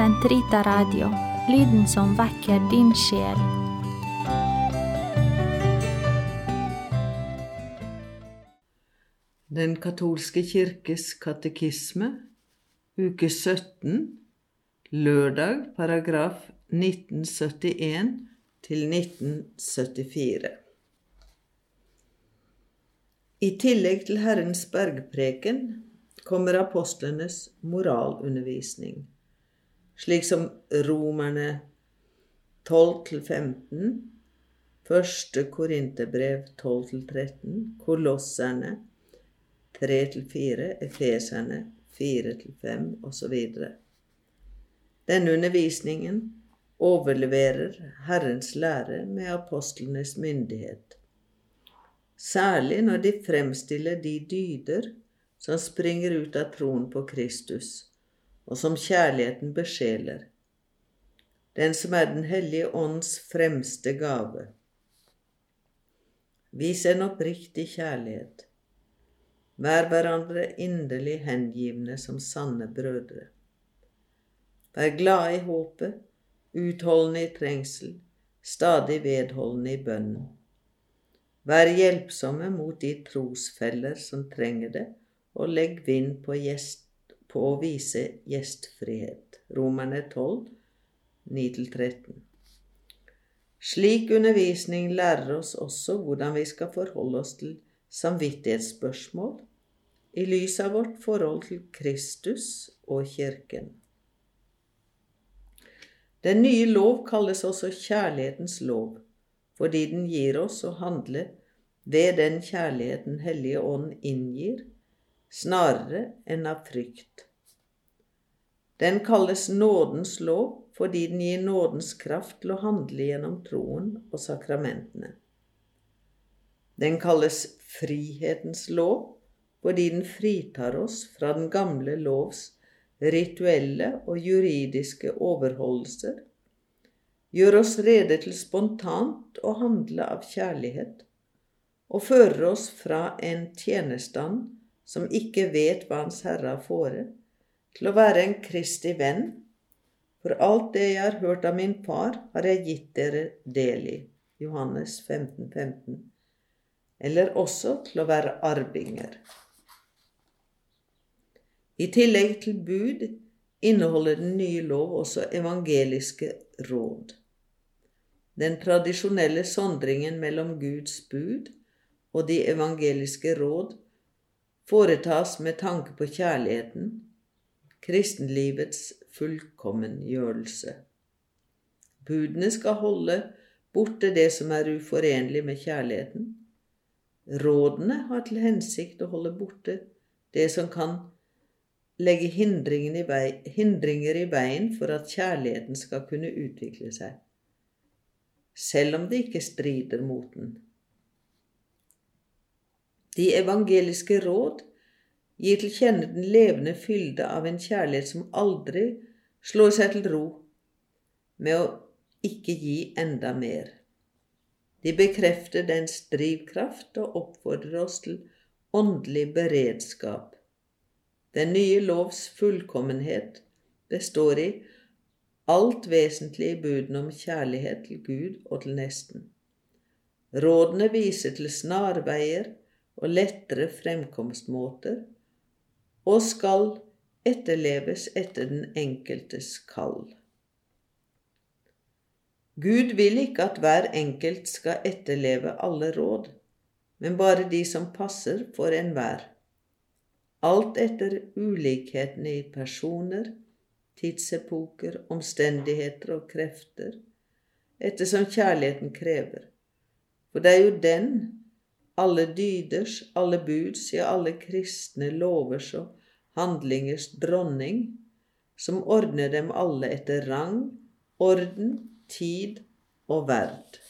Sentrita Radio, lyden som vekker din sjel. Den katolske kirkes katekisme, uke 17, lørdag, paragraf 1971 til 1974. I tillegg til Herrens bergpreken kommer apostlenes moralundervisning, slik som Romerne 12-15, Første Korinterbrev 12-13, Kolosserne 3-4, Efeserne 4-5 osv. Denne undervisningen overleverer Herrens lære med apostlenes myndighet, særlig når de fremstiller de dyder som springer ut av troen på Kristus, og som kjærligheten besjeler, den som er Den hellige ånds fremste gave. Vis en oppriktig kjærlighet. Vær hverandre inderlig hengivne som sanne brødre. Vær glade i håpet, utholdende i trengsel, stadig vedholdende i bønnen. Vær hjelpsomme mot de trosfeller som trenger det, og legg vind på, gjest, på å vise gjestfrihet. Romerne 12, 9-13. Slik undervisning lærer oss også hvordan vi skal forholde oss til samvittighetsspørsmål i lys av vårt forhold til Kristus og Kirken. Den nye lov kalles også kjærlighetens lov, fordi den gir oss å handle ved den kjærligheten Hellige Ånd inngir snarere enn av frykt. Den kalles nådens lov fordi den gir nådens kraft til å handle gjennom troen og sakramentene. Den kalles frihetens lov fordi den fritar oss fra den gamle lovs rituelle og juridiske overholdelser, gjør oss rede til spontant å handle av kjærlighet, og fører oss fra en tjenestand som ikke vet hva Hans Herre har fore, til å være en kristig venn, for alt det jeg har hørt av min far, har jeg gitt dere del i. Johannes 15, 15. Eller også til å være arvinger. I tillegg til bud inneholder den nye lov også evangeliske råd. Den tradisjonelle sondringen mellom Guds bud og de evangeliske råd foretas med tanke på kjærligheten, kristenlivets fullkommengjørelse. Budene skal holde borte det som er uforenlig med kjærligheten. Rådene har til hensikt å holde borte det som kan legge hindringer i, veien for at kjærligheten skal kunne utvikle seg, selv om det ikke strider mot den. De evangeliske råd gir til kjenne den levende fylde av en kjærlighet som aldri slår seg til ro med å ikke gi enda mer. De bekrefter dens drivkraft og oppfordrer oss til åndelig beredskap. Den nye lovs fullkommenhet består i alt vesentlig i budene om kjærlighet til Gud og til nesten. Rådene viser til snarveier og lettere fremkomstmåter, og skal etterleves etter den enkeltes kall. Gud vil ikke at hver enkelt skal etterleve alle råd, men bare de som passer for enhver, alt etter ulikhetene i personer, tidsepoker, omstendigheter og krefter, ettersom kjærligheten krever. For det er jo den alle dyders, alle buds, ja, alle kristne lovers og handlingers dronning, som ordner dem alle etter rang, orden, tid og verd.